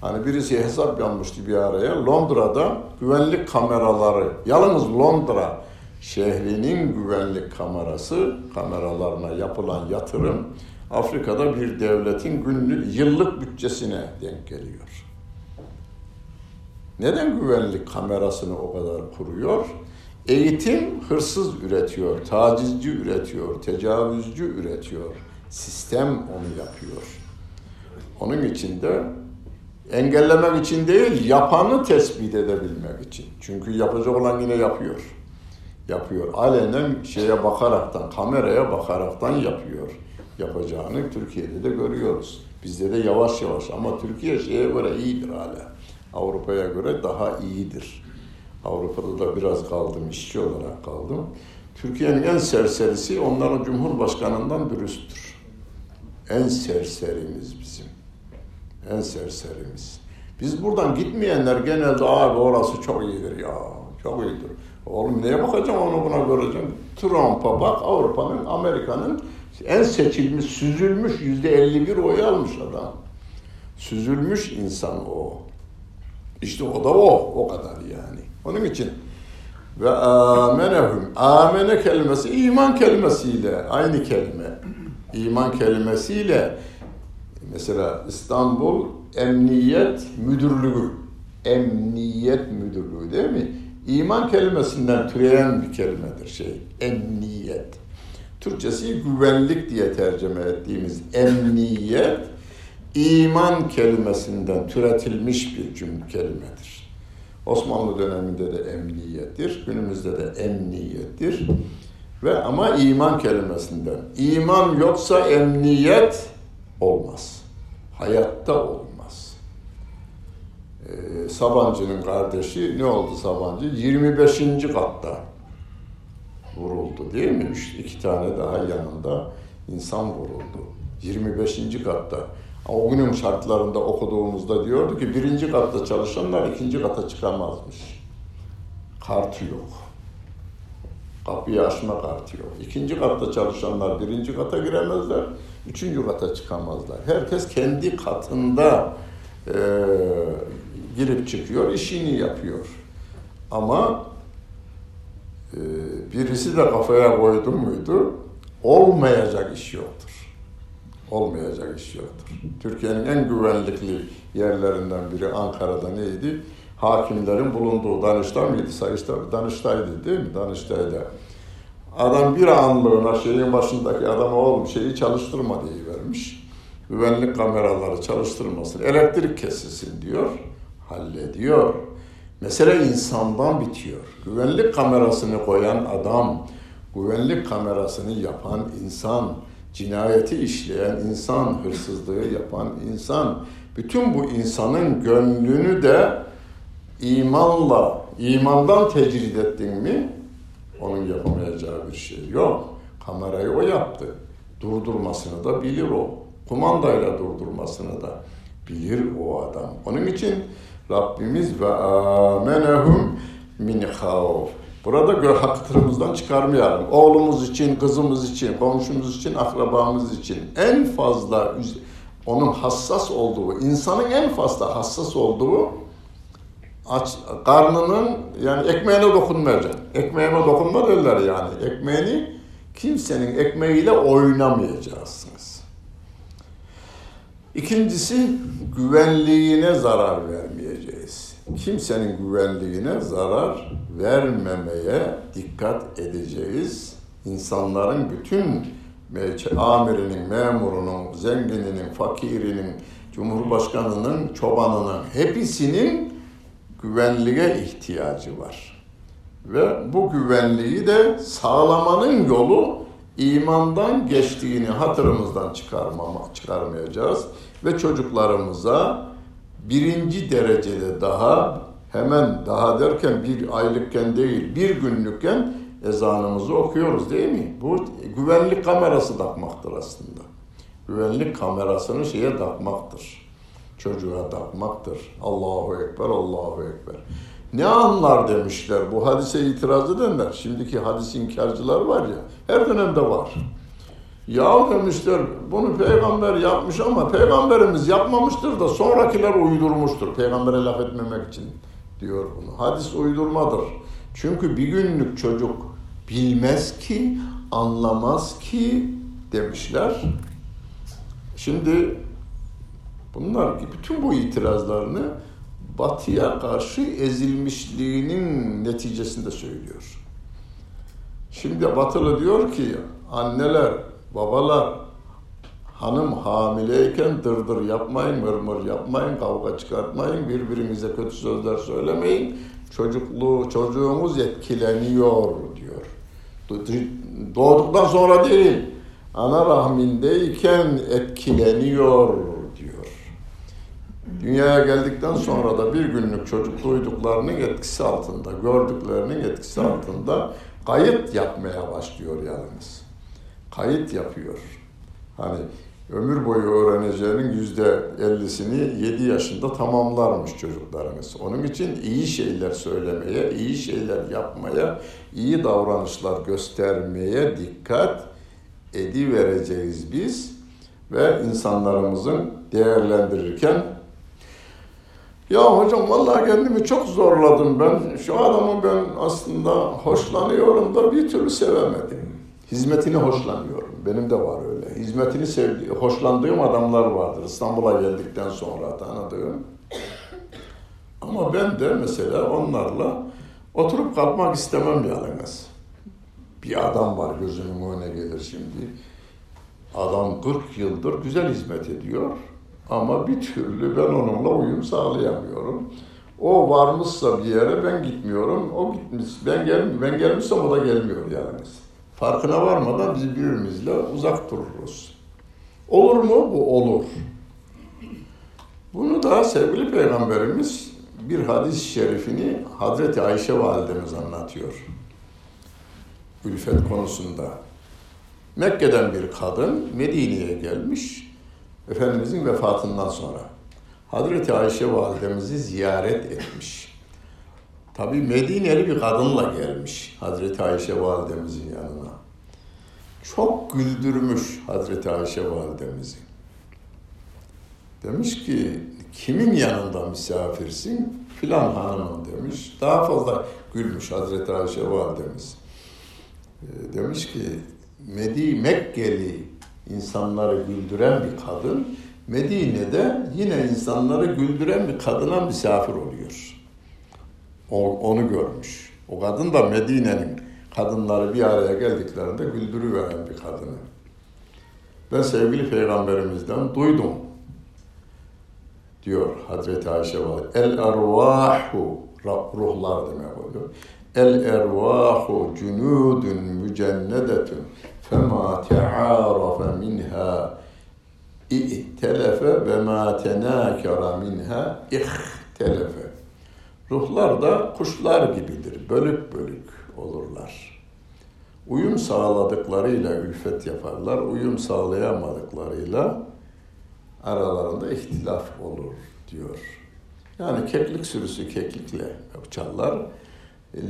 Hani birisi hesap yanmıştı bir araya. Londra'da güvenlik kameraları, yalnız Londra şehrinin güvenlik kamerası, kameralarına yapılan yatırım Afrika'da bir devletin günlük, yıllık bütçesine denk geliyor. Neden güvenlik kamerasını o kadar kuruyor? Eğitim hırsız üretiyor, tacizci üretiyor, tecavüzcü üretiyor. Sistem onu yapıyor. Onun için de engellemek için değil, yapanı tespit edebilmek için. Çünkü yapacak olan yine yapıyor. Yapıyor. Alenen şeye bakaraktan, kameraya bakaraktan yapıyor. Yapacağını Türkiye'de de görüyoruz. Bizde de yavaş yavaş ama Türkiye şeye göre iyidir hala. Avrupa'ya göre daha iyidir. Avrupa'da da biraz kaldım, işçi olarak kaldım. Türkiye'nin en serserisi onların Cumhurbaşkanı'ndan dürüsttür. En serserimiz bizim en serserimiz. Biz buradan gitmeyenler genelde abi orası çok iyidir ya, çok iyidir. Oğlum neye bakacağım onu buna göreceğim. Trump'a bak Avrupa'nın, Amerika'nın en seçilmiş, süzülmüş yüzde 51 oy almış adam. Süzülmüş insan o. İşte o da o, o kadar yani. Onun için ve amenehum. Amene kelimesi iman kelimesiyle aynı kelime. İman kelimesiyle Mesela İstanbul Emniyet Müdürlüğü. Emniyet Müdürlüğü değil mi? İman kelimesinden türeyen bir kelimedir şey. Emniyet. Türkçesi güvenlik diye tercüme ettiğimiz emniyet iman kelimesinden türetilmiş bir cümle kelimedir. Osmanlı döneminde de emniyettir, günümüzde de emniyettir. Ve ama iman kelimesinden. İman yoksa emniyet olmaz hayatta olmaz. Ee, Sabancı'nın kardeşi ne oldu Sabancı? 25. katta vuruldu değil mi? Üç, iki tane daha yanında insan vuruldu. 25. katta. O günün şartlarında okuduğumuzda diyordu ki birinci katta çalışanlar ikinci kata çıkamazmış. Kartı yok. Kapıyı açma kartı yok. İkinci katta çalışanlar birinci kata giremezler, üçüncü kata çıkamazlar. Herkes kendi katında e, girip çıkıyor, işini yapıyor. Ama birisi de kafaya koydu muydu, olmayacak iş yoktur. Olmayacak iş yoktur. Türkiye'nin en güvenlikli yerlerinden biri Ankara'da neydi? Hakimlerin bulunduğu Danıştay mıydı? Sayıştay, Danıştay'dı değil mi? Danıştay'da. Adam bir anlığına şeyin başındaki adama oğlum şeyi çalıştırma diye vermiş. Güvenlik kameraları çalıştırmasın, elektrik kesilsin diyor. Hallediyor. Mesele insandan bitiyor. Güvenlik kamerasını koyan adam, güvenlik kamerasını yapan insan, cinayeti işleyen insan, hırsızlığı yapan insan, bütün bu insanın gönlünü de imanla, imandan tecrid ettin mi onun yapamayacağı bir şey yok. Kamerayı o yaptı. Durdurmasını da bilir o. Kumandayla durdurmasını da bilir o adam. Onun için Rabbimiz ve amenehum min havf. Burada hatırımızdan çıkarmayalım. Oğlumuz için, kızımız için, komşumuz için, akrabamız için en fazla onun hassas olduğu, insanın en fazla hassas olduğu aç, karnının yani ekmeğine dokunmayacaksın. Ekmeğime dokunma derler yani. Ekmeğini kimsenin ekmeğiyle oynamayacaksınız. İkincisi güvenliğine zarar vermeyeceğiz. Kimsenin güvenliğine zarar vermemeye dikkat edeceğiz. İnsanların bütün amirinin, memurunun, zengininin, fakirinin, cumhurbaşkanının, çobanının hepsinin güvenliğe ihtiyacı var. Ve bu güvenliği de sağlamanın yolu imandan geçtiğini hatırımızdan çıkarmama, çıkarmayacağız. Ve çocuklarımıza birinci derecede daha hemen daha derken bir aylıkken değil bir günlükken ezanımızı okuyoruz değil mi? Bu güvenlik kamerası takmaktır aslında. Güvenlik kamerasını şeye takmaktır. Çocuğa takmaktır. Allahu Ekber, Allahu Ekber. Ne anlar demişler bu hadise itiraz edenler. Şimdiki hadis inkarcılar var ya, her dönemde var. Ya demişler bunu peygamber yapmış ama peygamberimiz yapmamıştır da sonrakiler uydurmuştur. Peygambere laf etmemek için diyor bunu. Hadis uydurmadır. Çünkü bir günlük çocuk bilmez ki, anlamaz ki demişler. Şimdi bunlar bütün bu itirazlarını batıya karşı ezilmişliğinin neticesinde söylüyor. Şimdi batılı diyor ki anneler, babalar hanım hamileyken dırdır yapmayın, mırmır yapmayın, kavga çıkartmayın, birbirinize kötü sözler söylemeyin. Çocukluğu, çocuğumuz etkileniyor diyor. Doğduktan sonra değil, ana rahmindeyken etkileniyor Dünyaya geldikten sonra da bir günlük çocuk duyduklarının etkisi altında, gördüklerinin etkisi altında kayıt yapmaya başlıyor yalnız. Kayıt yapıyor. Hani ömür boyu öğreneceğinin yüzde ellisini yedi yaşında tamamlarmış çocuklarımız. Onun için iyi şeyler söylemeye, iyi şeyler yapmaya, iyi davranışlar göstermeye dikkat edivereceğiz biz ve insanlarımızın değerlendirirken ya hocam vallahi kendimi çok zorladım ben. Şu adamı ben aslında hoşlanıyorum da bir türlü sevemedim. Hizmetini hoşlanıyorum. Benim de var öyle. Hizmetini sevdi, hoşlandığım adamlar vardır. İstanbul'a geldikten sonra tanıdığım. Ama ben de mesela onlarla oturup kalkmak istemem yalnız. Bir adam var gözümün önüne gelir şimdi. Adam 40 yıldır güzel hizmet ediyor. Ama bir türlü ben onunla uyum sağlayamıyorum. O varmışsa bir yere ben gitmiyorum. O gitmiş. Ben gel ben gelmişsem o da gelmiyor yani. Farkına varmadan biz birbirimizle uzak dururuz. Olur mu? Bu olur. Bunu da sevgili peygamberimiz bir hadis-i şerifini Hazreti Ayşe validemiz anlatıyor. Ülfet konusunda. Mekke'den bir kadın Medine'ye gelmiş Efendimizin vefatından sonra Hazreti Ayşe validemizi ziyaret etmiş. Tabi Medineli bir kadınla gelmiş Hazreti Ayşe validemizin yanına. Çok güldürmüş Hazreti Ayşe validemizi. Demiş ki kimin yanında misafirsin? Filan hanımın demiş. Daha fazla gülmüş Hazreti Ayşe validemiz. Ee, demiş ki Medi Mekkeli insanları güldüren bir kadın Medine'de yine insanları güldüren bir kadına misafir oluyor. O, onu görmüş. O kadın da Medine'nin kadınları bir araya geldiklerinde güldürüveren bir kadını. Ben sevgili peygamberimizden duydum diyor Hazreti Ayşe var. El ervahu ruhlar demek oluyor. El ervahu cunudun mücennedetun fema te'arafe minha i'telefe ve ma tenâkera minha ihtelefe. Ruhlar da kuşlar gibidir. Bölük bölük olurlar. Uyum sağladıklarıyla ülfet yaparlar. Uyum sağlayamadıklarıyla aralarında ihtilaf olur diyor. Yani keklik sürüsü keklikle çallar.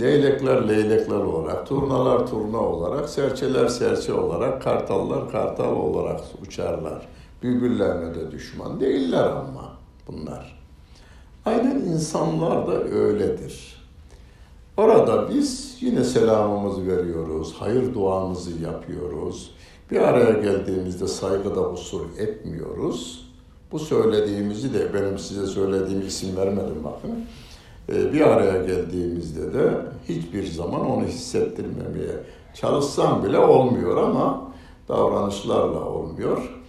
Leylekler leylekler olarak, turnalar turna olarak, serçeler serçe olarak, kartallar kartal olarak uçarlar. Birbirlerine de düşman değiller ama bunlar. Aynen insanlar da öyledir. Orada biz yine selamımızı veriyoruz, hayır duamızı yapıyoruz. Bir araya geldiğimizde saygıda husur etmiyoruz. Bu söylediğimizi de benim size söylediğim isim vermedim bakın. Ee, bir araya geldiğimizde de hiçbir zaman onu hissettirmemeye çalışsam bile olmuyor ama davranışlarla olmuyor.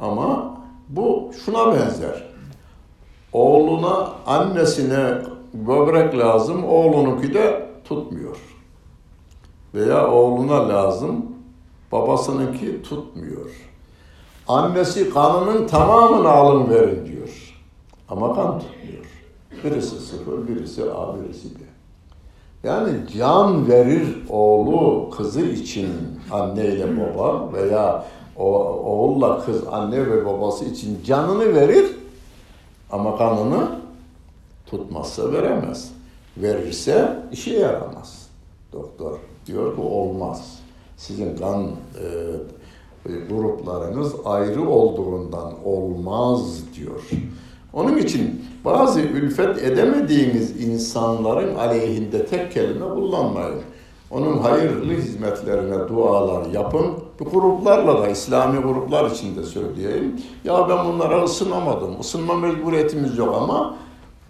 Ama bu şuna benzer. Oğluna, annesine böbrek lazım, oğlununki de tutmuyor. Veya oğluna lazım, babasınınki tutmuyor. Annesi kanının tamamını alın verin diyor. Ama kan tutmuyor. Birisi sıfır, birisi A, birisi B. Yani can verir oğlu kızı için anne ile baba veya o, oğulla kız anne ve babası için canını verir ama kanını tutmazsa veremez. Verirse işe yaramaz. Doktor diyor ki olmaz. Sizin kan e, gruplarınız ayrı olduğundan olmaz diyor. Onun için bazı ülfet edemediğiniz insanların aleyhinde tek kelime kullanmayın. Onun hayırlı hizmetlerine dualar yapın. Bu gruplarla da İslami gruplar içinde söyleyeyim. Ya ben bunlara ısınamadım. Isınma mecburiyetimiz yok ama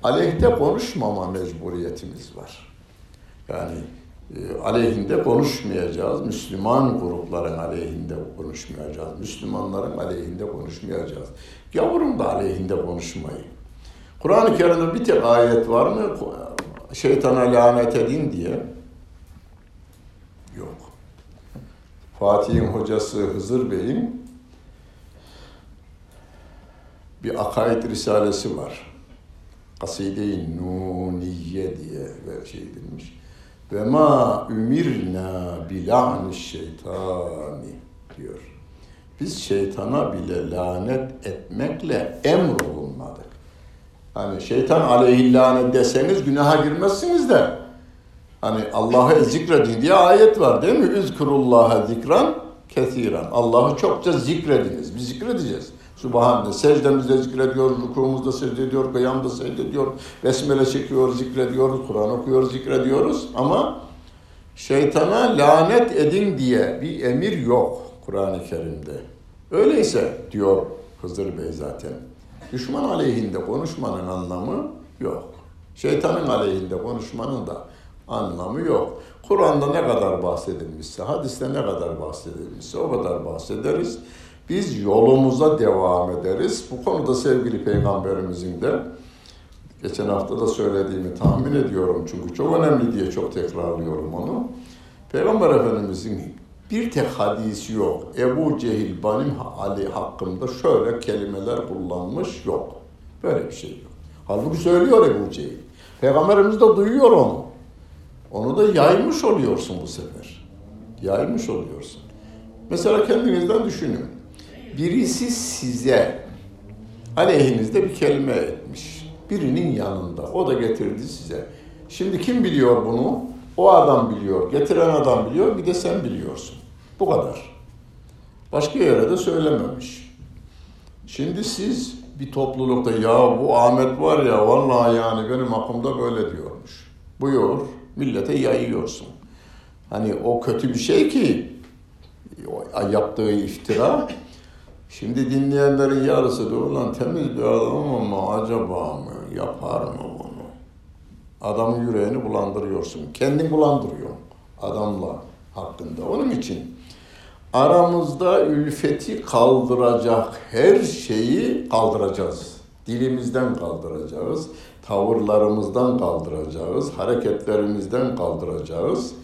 aleyhte konuşmama mecburiyetimiz var. Yani e, aleyhinde konuşmayacağız. Müslüman grupların aleyhinde konuşmayacağız. Müslümanların aleyhinde konuşmayacağız. Gavurun da aleyhinde konuşmayın. Kur'an-ı Kerim'de bir tek ayet var mı? Şeytana lanet edin diye. Yok. Fatih'in hocası Hızır Bey'in bir akaid risalesi var. Kaside-i Nuniye diye şey edilmiş. Ve ma ümirna bilâni şeytani diyor. Biz şeytana bile lanet etmekle emrolunmadık. Hani şeytan aleyhi lanet deseniz günaha girmezsiniz de hani Allah'ı zikredin diye ayet var değil mi? Üzkurullaha zikran kesiran. Allah'ı çokça zikrediniz. Biz zikredeceğiz. Subhanallah. Secdemizde zikrediyoruz, rukumuzda secdediyor, kıyamda secdediyor, besmele çekiyor, zikrediyoruz, Kur'an okuyoruz, zikrediyoruz ama şeytana lanet edin diye bir emir yok Kur'an-ı Kerim'de. Öyleyse diyor Hızır Bey zaten. Düşman aleyhinde konuşmanın anlamı yok. Şeytanın aleyhinde konuşmanın da anlamı yok. Kur'an'da ne kadar bahsedilmişse, hadiste ne kadar bahsedilmişse o kadar bahsederiz. Biz yolumuza devam ederiz. Bu konuda sevgili peygamberimizin de geçen hafta da söylediğimi tahmin ediyorum çünkü çok önemli diye çok tekrarlıyorum onu. Peygamber Efendimizin bir tek hadisi yok. Ebu Cehil benim Ali hakkında şöyle kelimeler kullanmış yok. Böyle bir şey yok. Halbuki söylüyor Ebu Cehil. Peygamberimiz de duyuyor onu. Onu da yaymış oluyorsun bu sefer. Yaymış oluyorsun. Mesela kendinizden düşünün birisi size aleyhinizde bir kelime etmiş. Birinin yanında. O da getirdi size. Şimdi kim biliyor bunu? O adam biliyor. Getiren adam biliyor. Bir de sen biliyorsun. Bu kadar. Başka yere de söylememiş. Şimdi siz bir toplulukta ya bu Ahmet var ya vallahi yani benim aklımda böyle diyormuş. Buyur millete yayıyorsun. Hani o kötü bir şey ki yaptığı iftira. Şimdi dinleyenlerin yarısı da ulan temiz bir adam ama acaba mı yapar mı bunu? Adamın yüreğini bulandırıyorsun. Kendin bulandırıyorsun adamla hakkında. Onun için aramızda ülfeti kaldıracak her şeyi kaldıracağız. Dilimizden kaldıracağız, tavırlarımızdan kaldıracağız, hareketlerimizden kaldıracağız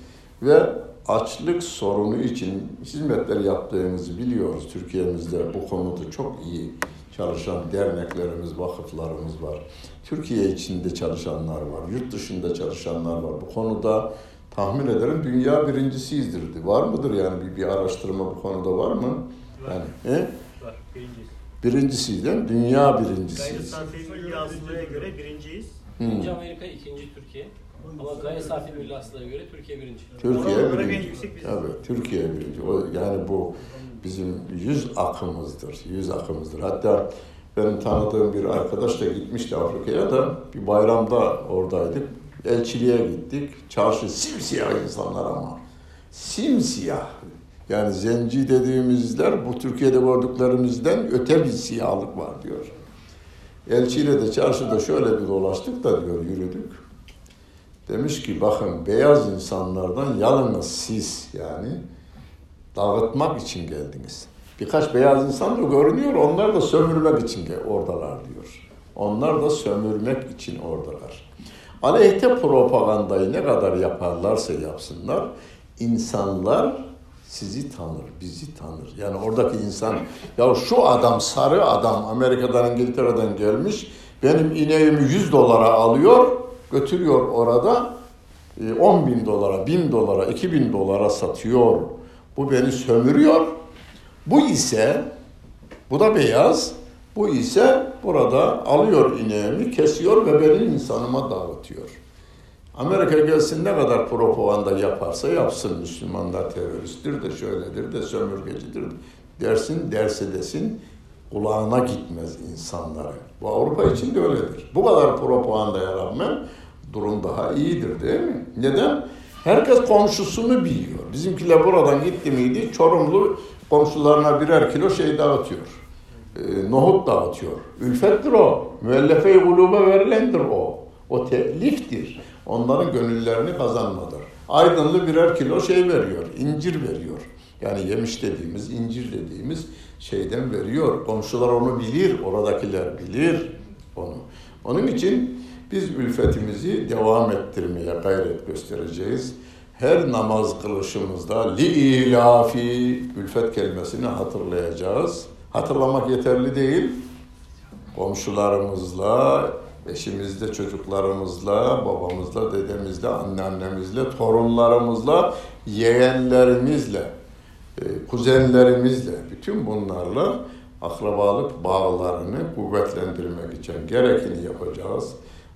ve açlık sorunu için hizmetler yaptığımızı biliyoruz. Türkiye'mizde bu konuda çok iyi çalışan derneklerimiz, vakıflarımız var. Türkiye içinde çalışanlar var, yurt dışında çalışanlar var. Bu konuda tahmin ederim dünya birincisiyizdir. Var mıdır yani bir, bir araştırma bu konuda var mı? Var. Yani, he? Var, birinciyiz. Birincisiyiz değil mi? Dünya Gayri birincisiyiz. safi milli hasılaya göre birinciyiz. Hmm. İkinci Amerika, ikinci Türkiye. Ama gayri safi milli hasılaya göre Türkiye birinci. Türkiye birinci. Tabii Türkiye birinci. O, yani bu bizim yüz akımızdır. Yüz akımızdır. Hatta benim tanıdığım bir arkadaş da gitmişti Afrika'ya da bir bayramda oradaydık. Elçiliğe gittik. Çarşı simsiyah insanlar ama. Simsiyah. Yani zenci dediğimizler bu Türkiye'de gördüklerimizden öte bir siyahlık var diyor. Elçiyle de çarşıda şöyle bir dolaştık da diyor yürüdük. Demiş ki bakın beyaz insanlardan yalnız siz yani dağıtmak için geldiniz. Birkaç beyaz insan da görünüyor onlar da sömürmek için oradalar diyor. Onlar da sömürmek için oradalar. Aleyhte propagandayı ne kadar yaparlarsa yapsınlar insanlar sizi tanır, bizi tanır. Yani oradaki insan ya şu adam sarı adam Amerika'dan İngiltere'den gelmiş benim ineğimi 100 dolara alıyor götürüyor orada e, 10 bin dolara, 1000 dolara, 2000 dolara satıyor. Bu beni sömürüyor. Bu ise, bu da beyaz, bu ise burada alıyor ineğimi, kesiyor ve benim insanıma dağıtıyor. Amerika gelsin ne kadar propaganda yaparsa yapsın Müslümanlar teröristtir de şöyledir de sömürgecidir dersin derse desin kulağına gitmez insanların. Bu Avrupa için de öyledir. Bu kadar propagandaya rağmen durum daha iyidir değil mi? Neden? Herkes komşusunu biliyor. Bizimkiler buradan gitti miydi Çorumlu komşularına birer kilo şey dağıtıyor. Ee, nohut dağıtıyor. Ülfettir o. Müellefe-i kulube verilendir o. O teliftir. Onların gönüllerini kazanmadır. Aydınlı birer kilo şey veriyor. incir veriyor. Yani yemiş dediğimiz, incir dediğimiz şeyden veriyor. Komşular onu bilir, oradakiler bilir onu. Onun için biz ülfetimizi devam ettirmeye gayret göstereceğiz. Her namaz kılışımızda li ilafi ülfet kelimesini hatırlayacağız. Hatırlamak yeterli değil. Komşularımızla, eşimizle, çocuklarımızla, babamızla, dedemizle, anneannemizle, torunlarımızla, yeğenlerimizle, kuzenlerimizle, bütün bunlarla akrabalık bağlarını kuvvetlendirmek için gerekeni yapacağız.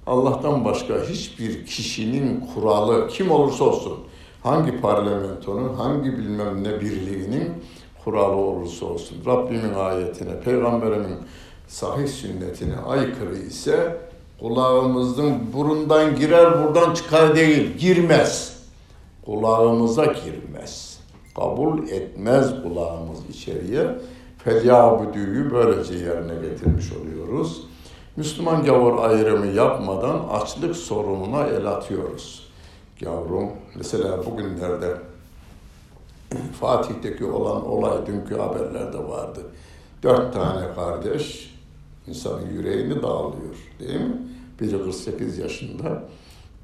Allah'tan başka hiçbir kişinin kuralı kim olursa olsun, hangi parlamentonun, hangi bilmem ne birliğinin kuralı olursa olsun, Rabbimin ayetine, Peygamberimin sahih sünnetine aykırı ise kulağımızın burundan girer buradan çıkar değil, girmez. Kulağımıza girmez. Kabul etmez kulağımız içeriye. Felyabüdüyü böylece yerine getirmiş oluyoruz. Müslüman gavur ayrımı yapmadan açlık sorununa el atıyoruz. Yavrum, mesela bugünlerde Fatih'teki olan olay dünkü haberlerde vardı. Dört tane kardeş insanın yüreğini dağılıyor değil mi? Biri 48 yaşında,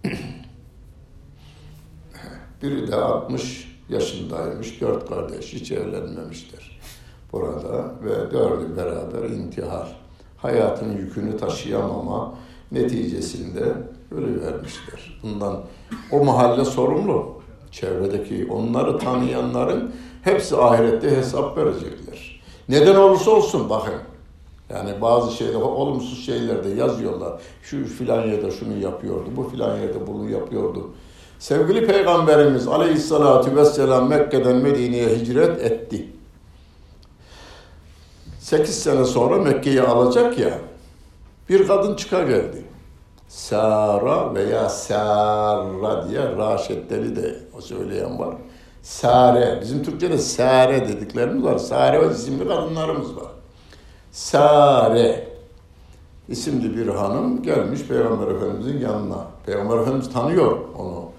biri de 60 yaşındaymış. Dört kardeş hiç evlenmemişler burada ve dördü beraber intihar. Hayatın yükünü taşıyamama neticesinde ölü vermişler. Bundan o mahalle sorumlu. Çevredeki onları tanıyanların hepsi ahirette hesap verecekler. Neden olursa olsun bakın. Yani bazı şeyler, olumsuz şeylerde yazıyorlar. Şu filan yerde şunu yapıyordu, bu filan yerde bunu yapıyordu. Sevgili Peygamberimiz Aleyhisselatü Vesselam Mekke'den Medine'ye hicret etti. 8 sene sonra Mekke'yi alacak ya, bir kadın çıka geldi. Sara veya Sara diye Raşeddeli de o söyleyen var. Sare, bizim Türkçe'de Sare dediklerimiz var. Sare isimli kadınlarımız var. Sare isimli bir hanım gelmiş Peygamber Efendimizin yanına. Peygamber Efendimiz tanıyor onu.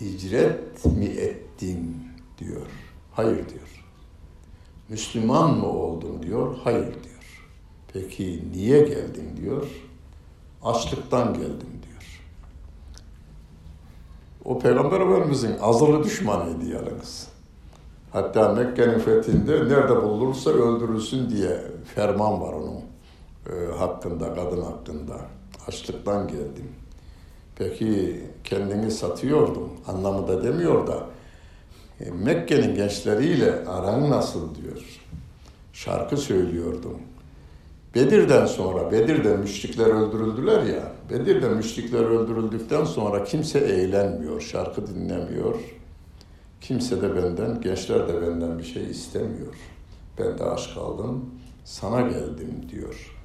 Hicret mi ettin diyor. Hayır diyor. Müslüman mı oldun diyor. Hayır diyor. Peki niye geldin diyor. Açlıktan geldim diyor. O Peygamber Efendimizin azılı düşmanıydı yalnız. Hatta Mekke'nin fethinde nerede bulunursa öldürülsün diye ferman var onun e, hakkında, kadın hakkında. Açlıktan geldim. Peki kendini satıyordum. Anlamı da demiyor da e, Mekke'nin gençleriyle aran nasıl diyor. Şarkı söylüyordum. Bedir'den sonra, Bedir'de müşrikler öldürüldüler ya, Bedir'de müşrikler öldürüldükten sonra kimse eğlenmiyor, şarkı dinlemiyor. Kimse de benden, gençler de benden bir şey istemiyor. Ben de aşk aldım, sana geldim diyor.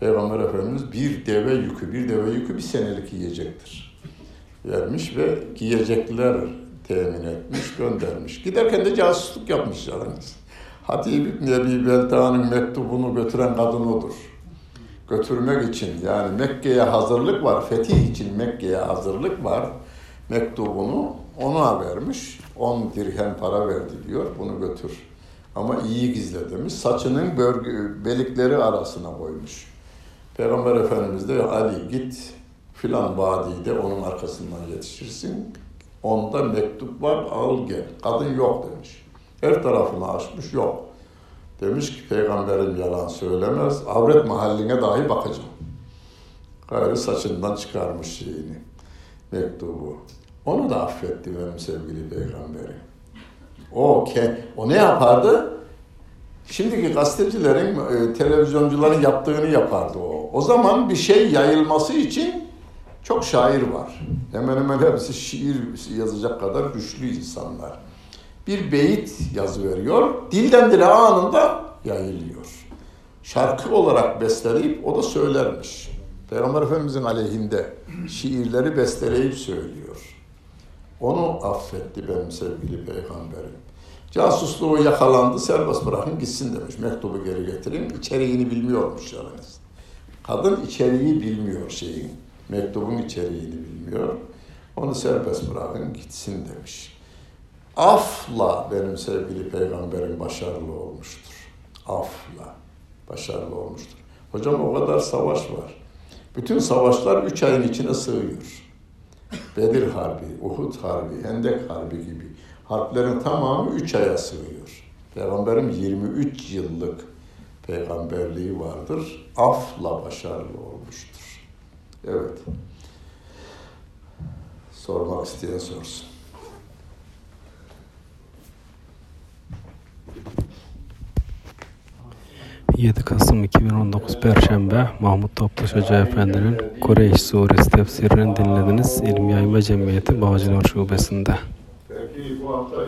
Peygamber Efendimiz bir deve yükü, bir deve yükü bir senelik yiyecektir. Vermiş ve giyecekler temin etmiş, göndermiş. Giderken de casusluk yapmış yalnız. Hatib İbni Ebi Belta'nın mektubunu götüren kadın odur. Götürmek için yani Mekke'ye hazırlık var, fetih için Mekke'ye hazırlık var. Mektubunu ona vermiş. 10 dirhem para verdi diyor, bunu götür. Ama iyi gizle demiş. Saçının bölge, belikleri arasına koymuş. Peygamber Efendimiz de Ali git filan vadide onun arkasından yetişirsin. Onda mektup var al gel. Kadın yok demiş. Her tarafını açmış yok. Demiş ki peygamberim yalan söylemez. Avret mahalline dahi bakacağım. Gayrı saçından çıkarmış şeyini. Mektubu. Onu da affetti benim sevgili peygamberim. O, ke, o ne yapardı? Şimdiki gazetecilerin, e, televizyoncuların yaptığını yapardı o. O zaman bir şey yayılması için çok şair var. Hemen hemen hepsi şiir yazacak kadar güçlü insanlar. Bir beyit yazı veriyor, dilden dile anında yayılıyor. Şarkı olarak besteleyip o da söylermiş. Peygamber Efendimizin aleyhinde şiirleri besteleyip söylüyor. Onu affetti benim sevgili peygamberim. Casusluğu yakalandı, serbest bırakın gitsin demiş. Mektubu geri getirin. İçeriğini bilmiyormuş yalnız. Kadın içeriği bilmiyor şeyin. Mektubun içeriğini bilmiyor. Onu serbest bırakın gitsin demiş. Afla benim sevgili peygamberim başarılı olmuştur. Afla başarılı olmuştur. Hocam o kadar savaş var. Bütün savaşlar üç ayın içine sığıyor. Bedir Harbi, Uhud Harbi, Hendek Harbi gibi harplerin tamamı üç aya sığıyor. Peygamberim 23 yıllık peygamberliği vardır. Afla başarılı olmuştur. Evet. Sormak isteyen sorsun. 7 Kasım 2019 Perşembe Mahmut Topluş Hoca Efendi'nin Kureyş Suresi tefsirini dinlediniz. İlim Yayma Cemiyeti Bağcılar Şubesi'nde. Peki bu hafta